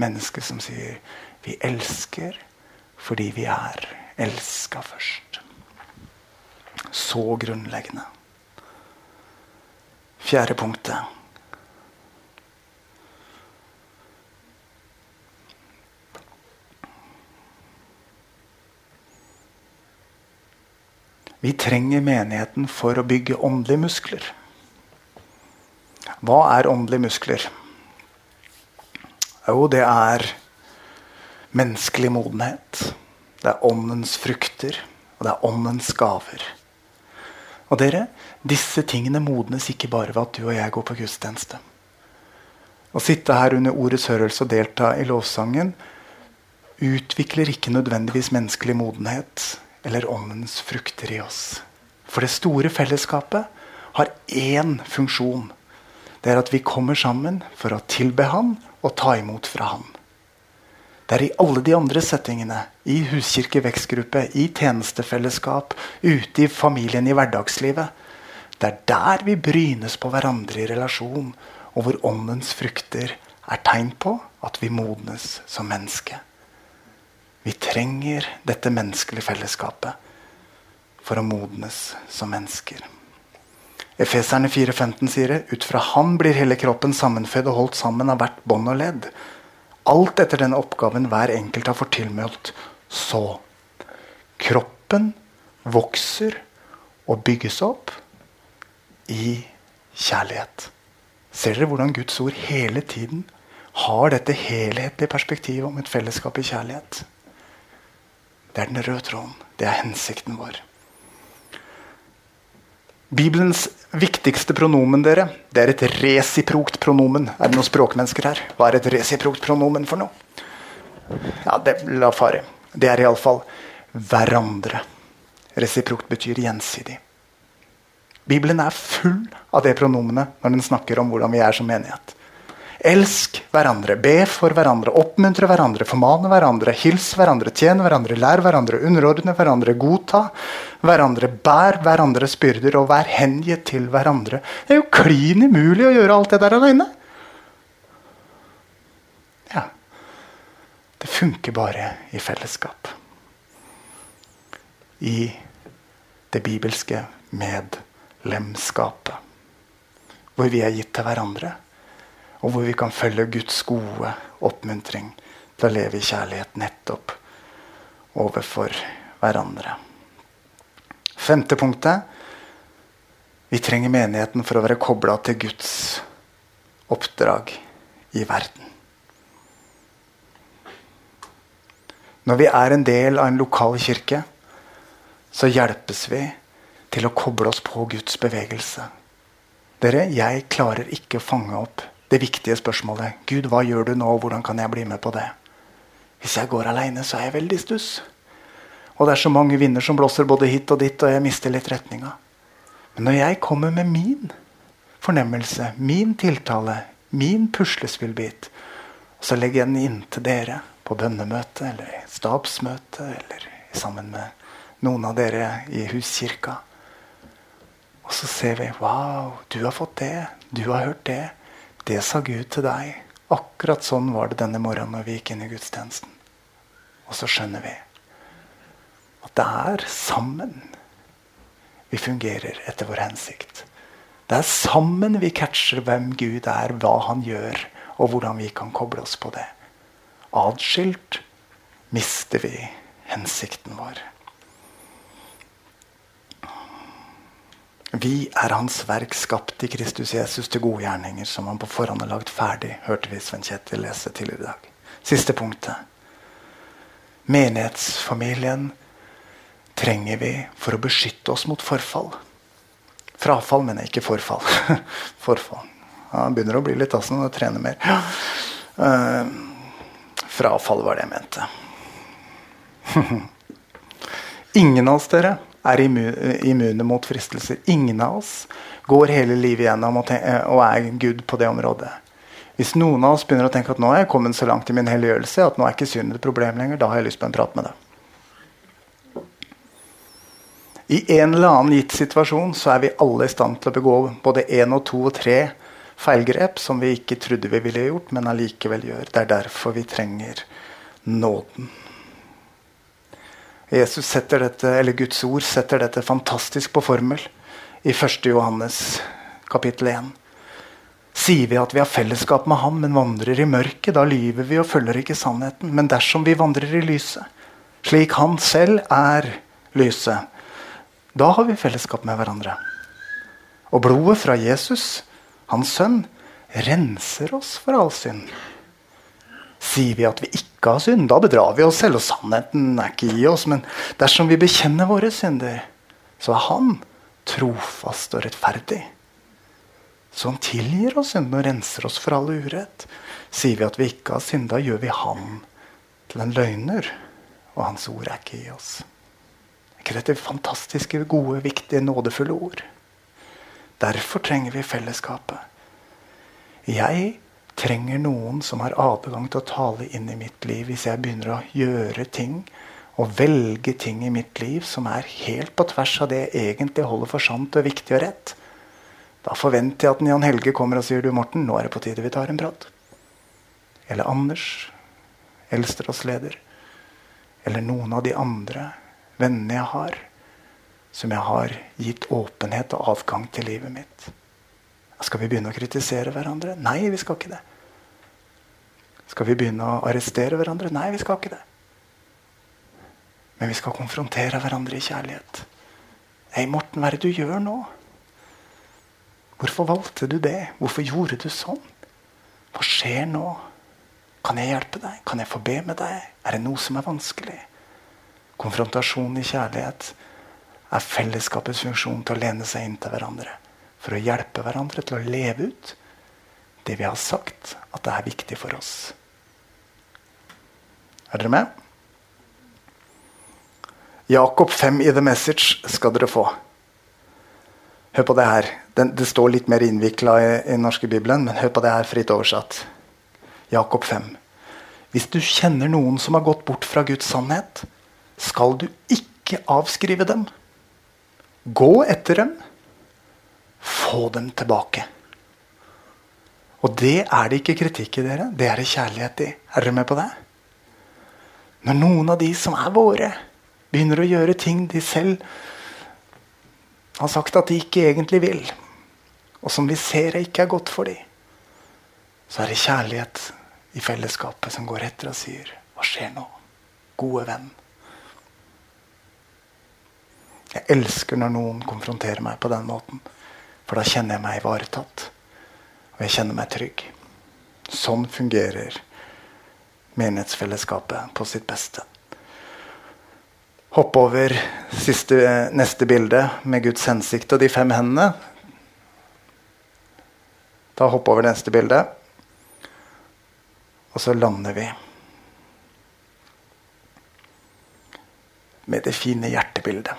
Mennesker som sier 'vi elsker fordi vi er elska først'. Så grunnleggende. Fjerde punktet. Vi trenger menigheten for å bygge åndelige muskler. Hva er åndelige muskler? Jo, det er menneskelig modenhet. Det er åndens frukter, og det er åndens gaver. Og dere, disse tingene modnes ikke bare ved at du og jeg går på gudstjeneste. Å sitte her under ordets hørelse og delta i lovsangen utvikler ikke nødvendigvis menneskelig modenhet eller åndens frukter i oss. For det store fellesskapet har én funksjon. Det er at vi kommer sammen for å tilbe Han og ta imot fra Han. Det er i alle de andre settingene, i huskirke, vekstgruppe, i tjenestefellesskap, ute i familien, i hverdagslivet. Det er der vi brynes på hverandre i relasjon, og hvor åndens frukter er tegn på at vi modnes som menneske. Vi trenger dette menneskelige fellesskapet for å modnes som mennesker. Efeserne 4,15 sier det. Ut fra Han blir hele kroppen sammenføyd og holdt sammen av hvert bånd og ledd. Alt etter den oppgaven hver enkelt har fått tilmeldt. Så kroppen vokser og bygges opp i kjærlighet. Ser dere hvordan Guds ord hele tiden har dette helhetlige perspektivet om et fellesskap i kjærlighet? Det er den røde tråden. Det er hensikten vår. Bibelens viktigste pronomen dere, det er et resiprokt pronomen. Er det noen språkmennesker her? Hva er et resiprokt pronomen for noe? Ja, det, La fare. Det er iallfall hverandre. Resiprokt betyr gjensidig. Bibelen er full av det pronomenet når den snakker om hvordan vi er som menighet. Elsk hverandre, be for hverandre, oppmuntre hverandre, formane hverandre, hils hverandre, tjene hverandre, lær hverandre, underordne hverandre, godta hverandre, bær hverandres byrder og vær hengitt til hverandre. Det er jo klin umulig å gjøre alt det der alene. Ja. Det funker bare i fellesskap. I det bibelske medlemskapet. Hvor vi er gitt til hverandre og hvor vi kan følge Guds gode oppmuntring til å leve i kjærlighet nettopp overfor hverandre. Femte punktet. Vi trenger menigheten for å være kobla til Guds oppdrag i verden. Når vi er en del av en lokal kirke, så hjelpes vi til å koble oss på Guds bevegelse. Dere, jeg klarer ikke å fange opp det viktige spørsmålet. Gud, hva gjør du nå? Hvordan kan jeg bli med på det? Hvis jeg går aleine, så er jeg veldig stuss. Og det er så mange vinder som blåser både hit og dit, og jeg mister litt retninga. Men når jeg kommer med min fornemmelse, min tiltale, min puslespillbit, og så legger jeg den inn til dere på bønnemøte eller stabsmøte eller sammen med noen av dere i huskirka, og så ser vi Wow, du har fått det. Du har hørt det. Det sa Gud til deg. Akkurat sånn var det denne morgenen når vi gikk inn i gudstjenesten. Og så skjønner vi at det er sammen vi fungerer etter vår hensikt. Det er sammen vi catcher hvem Gud er, hva han gjør, og hvordan vi kan koble oss på det. Adskilt mister vi hensikten vår. Vi er Hans verk skapt i Kristus Jesus til gode gjerninger, som han på forhånd har lagt ferdig, hørte vi Sven Kjetil lese tidligere i dag. Siste punktet. Menighetsfamilien trenger vi for å beskytte oss mot forfall. Frafall, mener jeg, ikke forfall. forfall. Ja, han begynner å bli litt assen og trener mer. Uh, frafall var det jeg mente. Ingen av oss dere er immune mot fristelser. Ingen av oss går hele livet gjennom og, og er Gud på det området. Hvis noen av oss begynner å tenke at nå er jeg kommet så langt i min helliggjørelse at nå er ikke synd et problem lenger, da har jeg lyst på en prat med deg. I en eller annen gitt situasjon så er vi alle i stand til å begå både én og to og tre feilgrep som vi ikke trodde vi ville gjort, men allikevel gjør. Det er derfor vi trenger nåden. Jesus setter dette, eller Guds ord setter dette fantastisk på formel i 1. Johannes kapittel 1. Sier vi at vi har fellesskap med Ham, men vandrer i mørket, da lyver vi og følger ikke sannheten. Men dersom vi vandrer i lyset, slik Han selv er lyset, da har vi fellesskap med hverandre. Og blodet fra Jesus, Hans sønn, renser oss for all synd. Sier vi at vi ikke har synd, da bedrar vi oss selv, og sannheten er ikke i oss. Men dersom vi bekjenner våre synder, så er Han trofast og rettferdig. Så han tilgir oss synd og renser oss for all urett. Sier vi at vi ikke har synda, gjør vi Han til en løgner, og Hans ord er ikke i oss. Er ikke dette fantastiske, gode, viktige, nådefulle ord? Derfor trenger vi fellesskapet. Jeg trenger noen som har adgang til å tale inn i mitt liv hvis jeg begynner å gjøre ting og velge ting i mitt liv som er helt på tvers av det jeg egentlig holder for sant og viktig og rett. Da forventer jeg at Jan Helge kommer og sier du Morten, nå er det på tide vi tar en prat. Eller Anders, eldsterådsleder. Eller noen av de andre vennene jeg har, som jeg har gitt åpenhet og avgang til livet mitt. Skal vi begynne å kritisere hverandre? Nei, vi skal ikke det. Skal vi begynne å arrestere hverandre? Nei, vi skal ikke det. Men vi skal konfrontere hverandre i kjærlighet. Hei, Morten, hva er det du gjør nå? Hvorfor valgte du det? Hvorfor gjorde du sånn? Hva skjer nå? Kan jeg hjelpe deg? Kan jeg få be med deg? Er det noe som er vanskelig? Konfrontasjon i kjærlighet er fellesskapets funksjon til å lene seg inn til hverandre for å hjelpe hverandre til å leve ut det vi har sagt at det er viktig for oss. Er dere med? Jakob 5 i The Message skal dere få. Hør på det her. Den, det står litt mer innvikla i, i den norske bibelen, men hør på det her fritt oversatt. Jakob 5. Hvis du kjenner noen som har gått bort fra Guds sannhet, skal du ikke avskrive dem. Gå etter dem få dem tilbake. Og det er det ikke kritikk i dere, det er det kjærlighet i. Er dere med på det? Når noen av de som er våre, begynner å gjøre ting de selv har sagt at de ikke egentlig vil, og som vi ser ikke er godt for dem, så er det kjærlighet i fellesskapet som går etter og sier Hva skjer nå? Gode venn. Jeg elsker når noen konfronterer meg på den måten. For da kjenner jeg meg ivaretatt. Og jeg kjenner meg trygg. Sånn fungerer menighetsfellesskapet på sitt beste. hoppe over siste, neste bilde med Guds hensikt og de fem hendene. Da hoppe over neste bilde. Og så lander vi med det fine hjertebildet.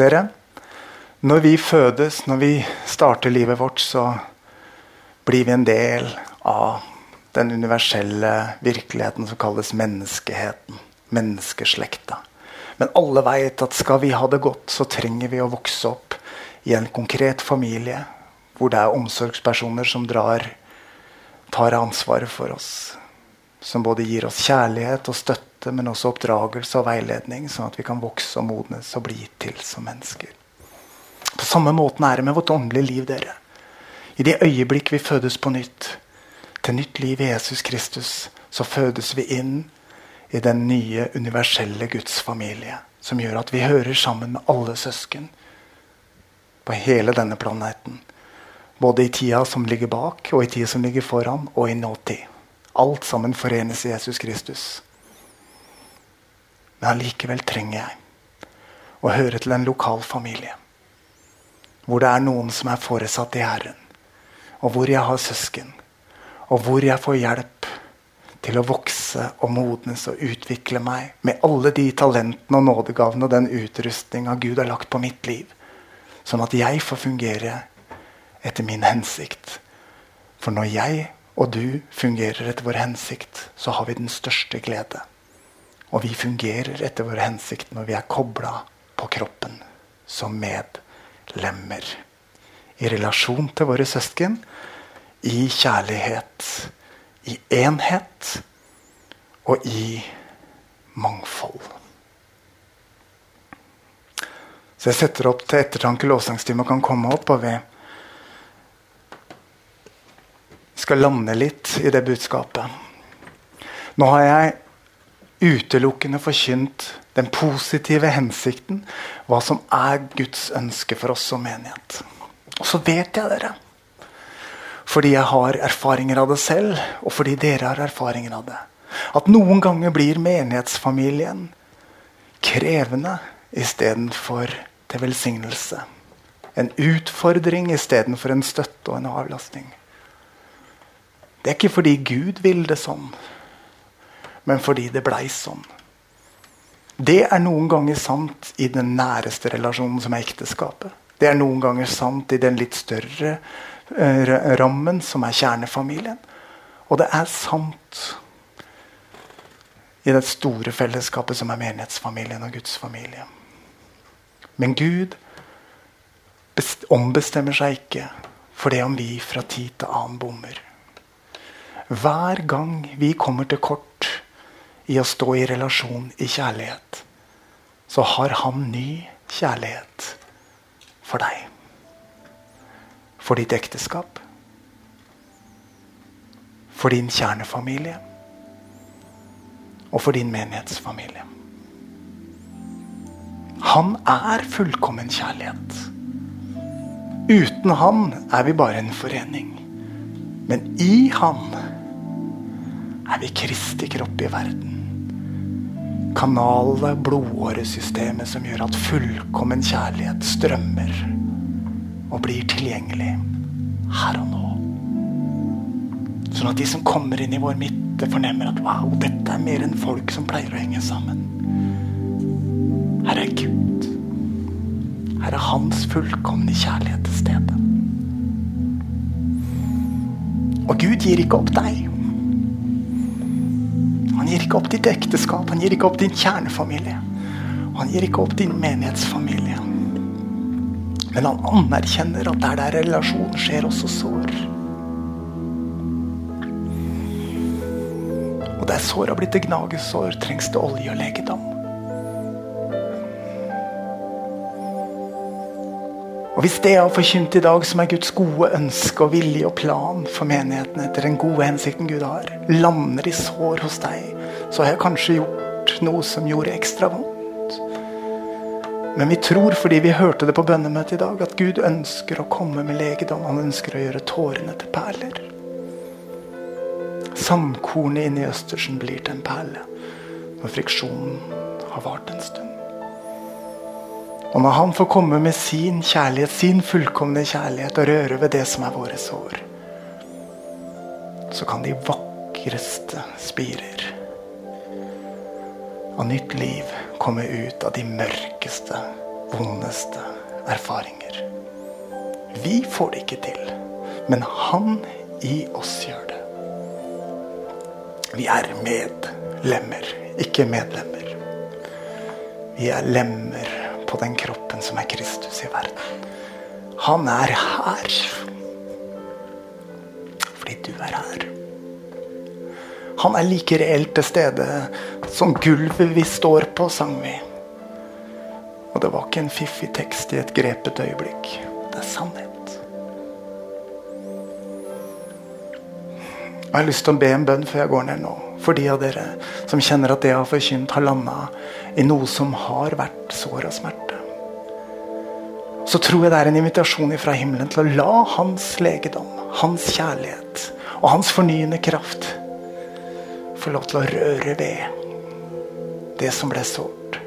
Dere, når vi fødes, når vi starter livet vårt, så blir vi en del av den universelle virkeligheten som kalles menneskeheten. Menneskeslekta. Men alle veit at skal vi ha det godt, så trenger vi å vokse opp i en konkret familie hvor det er omsorgspersoner som drar, tar ansvaret for oss. Som både gir oss kjærlighet og støtte, men også oppdragelse og veiledning, sånn at vi kan vokse og modnes og bli til som mennesker. På samme måten er det med vårt åndelige liv, dere. I det øyeblikk vi fødes på nytt, til nytt liv i Jesus Kristus, så fødes vi inn i den nye, universelle Guds familie. Som gjør at vi hører sammen med alle søsken på hele denne planeten. Både i tida som ligger bak, og i tida som ligger foran, og i nåtid. Alt sammen forenes i Jesus Kristus. Men allikevel trenger jeg å høre til en lokal familie. Hvor det er noen som er foresatt i Herren. Og hvor jeg har søsken. Og hvor jeg får hjelp til å vokse og modnes og utvikle meg med alle de talentene og nådegavene og den utrustninga Gud har lagt på mitt liv. Sånn at jeg får fungere etter min hensikt. For når jeg og du fungerer etter vår hensikt, så har vi den største glede. Og vi fungerer etter vår hensikt når vi er kobla på kroppen som medlemmer. I relasjon til våre søsken, i kjærlighet, i enhet og i mangfold. Så jeg setter opp til ettertanke lovsangstimen kan komme opp. og vi skal lande litt i det budskapet. Nå har jeg utelukkende forkynt den positive hensikten, hva som er Guds ønske for oss som menighet. Og så vet jeg dere, fordi jeg har erfaringer av det selv, og fordi dere har erfaringer av det, at noen ganger blir menighetsfamilien krevende istedenfor til velsignelse. En utfordring istedenfor en støtte og en avlastning. Det er ikke fordi Gud ville det sånn, men fordi det blei sånn. Det er noen ganger sant i den næreste relasjonen, som er ekteskapet. Det er noen ganger sant i den litt større uh, rammen, som er kjernefamilien. Og det er sant i det store fellesskapet som er menighetsfamilien og Guds familie. Men Gud ombestemmer seg ikke for det om vi fra tid til annen bommer. Hver gang vi kommer til kort i å stå i relasjon i kjærlighet, så har han ny kjærlighet for deg. For ditt ekteskap. For din kjernefamilie. Og for din menighetsfamilie. Han er fullkommen kjærlighet. Uten han er vi bare en forening. Men i han er vi Kristi kropp i verden. Kanale, blodåresystemet som gjør at fullkommen kjærlighet strømmer og blir tilgjengelig her og nå. Sånn at de som kommer inn i vår midte, fornemmer at wow, dette er mer enn folk som pleier å henge sammen. Her er Gud. Her er Hans fullkomne kjærlighet til stede. Og Gud gir ikke opp deg. Han gir ikke opp ditt ekteskap, han gir ikke opp din kjernefamilie. Han gir ikke opp din menighetsfamilie. Men han anerkjenner at der det er relasjon, skjer også sår. Og der sår har blitt til gnagesår, trengs det olje og legedom. Og Hvis det jeg har forkynt i dag, som er Guds gode ønske og vilje og plan for menigheten etter den gode hensikten Gud har, lander i sår hos deg, så har jeg kanskje gjort noe som gjorde ekstra vondt. Men vi tror, fordi vi hørte det på bønnemøtet i dag, at Gud ønsker å komme med legedom. Han ønsker å gjøre tårene til perler. Sandkornet inni Østersen blir til en perle. når friksjonen har vart en stund. Og når han får komme med sin kjærlighet, sin fullkomne kjærlighet, og røre ved det som er våre sår, så kan de vakreste spirer av nytt liv komme ut av de mørkeste, vondeste erfaringer. Vi får det ikke til, men han i oss gjør det. Vi er medlemmer, ikke medlemmer. Vi er lemmer på den kroppen som er Kristus i verden. Han er her. Fordi du er her. Han er like reelt til stede som gulvet vi står på, sang vi. Og det var ikke en fiffig tekst i et grepet øyeblikk. Det er sannhet. Jeg har lyst til å be en bønn før jeg går ned nå. For de av dere som kjenner at det jeg har forkynt, har landa i noe som har vært sår og smerte. Så tror jeg det er en invitasjon fra himmelen til å la hans legedom, hans kjærlighet og hans fornyende kraft få lov til å røre ved det som ble sårt.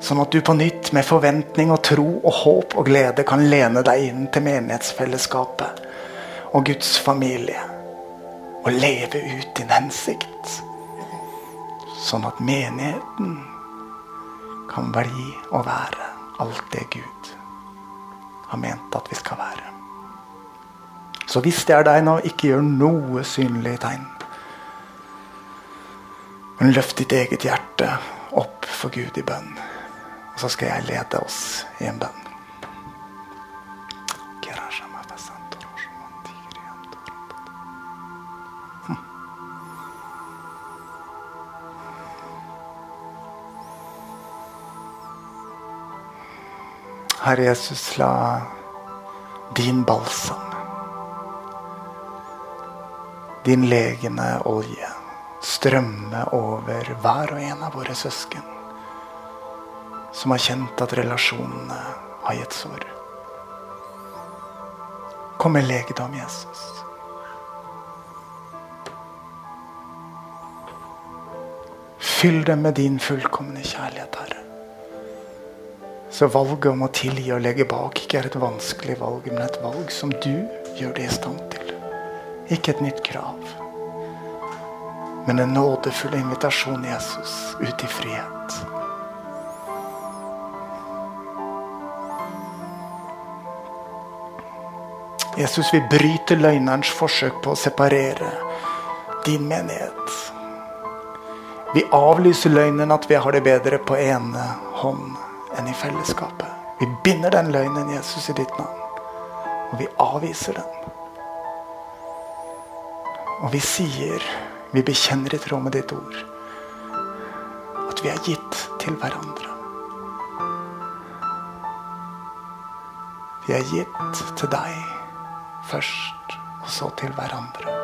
Sånn at du på nytt med forventning og tro og håp og glede kan lene deg inn til menighetsfellesskapet og Guds familie. Og leve ut din hensikt. Sånn at menigheten kan bli og være alt det Gud har ment at vi skal være. Så hvis det er deg nå, ikke gjør noe synlig tegn. Men løft ditt eget hjerte opp for Gud i bønn. Og så skal jeg lede oss i en bønn. Herre Jesus, la din balsam, din legende olje, strømme over hver og en av våre søsken som har kjent at relasjonene har gitt sår. Kom med legedom, Jesus. Fyll dem med din fullkomne kjærlighet, Herre. Så valget om å tilgi og legge bak ikke er et vanskelig valg, men et valg som du gjør det i stand til. Ikke et nytt krav, men en nådefull invitasjon, Jesus, ut i frihet. Jesus, vi bryter løgnerens forsøk på å separere din menighet. Vi avlyser løgnen at vi har det bedre på ene hånd enn i fellesskapet. Vi binder den løgnen, Jesus, i ditt navn. Og vi avviser den. Og vi sier, vi bekjenner i tråd med ditt ord, at vi er gitt til hverandre. Vi er gitt til deg først, og så til hverandre.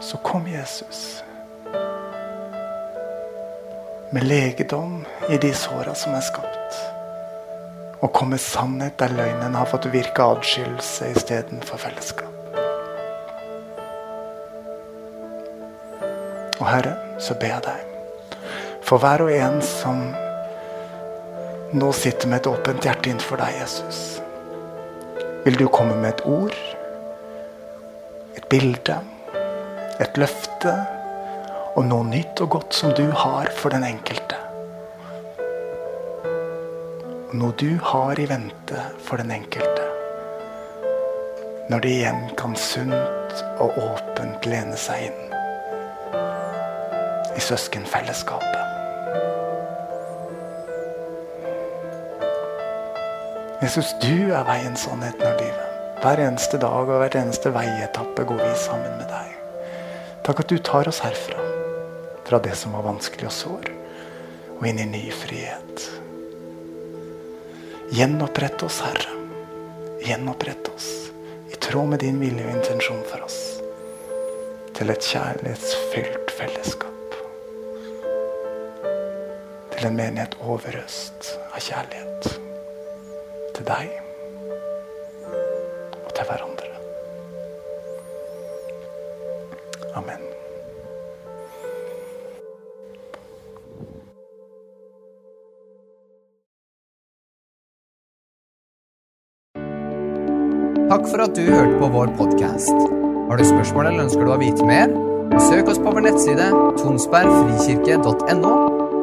Så kom, Jesus med legedom i de såra som er skapt. Og kom med sannhet der løgnen har fått virke adskillelse istedenfor fellesskap. Og Herre, så ber jeg deg for hver og en som nå sitter med et åpent hjerte innenfor deg, Jesus. Vil du komme med et ord, et bilde, et løfte? og noe nytt og godt som du har for den enkelte. Noe du har i vente for den enkelte. Når de igjen kan sunt og åpent lene seg inn søskenfellesskapet. Jesus, du er veien, sannheten og livet. Hver eneste dag og hver eneste veietappe går vi sammen med deg. Takk at du tar oss herfra fra det som var vanskelig og sår, og inn i ny frihet. Gjenopprett oss, Herre. Gjenopprett oss i tråd med din vilje og intensjon for oss. Til et kjærlighetsfylt fellesskap til en menighet overøst av kjærlighet til deg og til hverandre. Amen. Takk for at du hørte på vår podkast. Har du spørsmål eller ønsker du å vite mer? Søk oss på vår nettside tonsbergfrikirke.no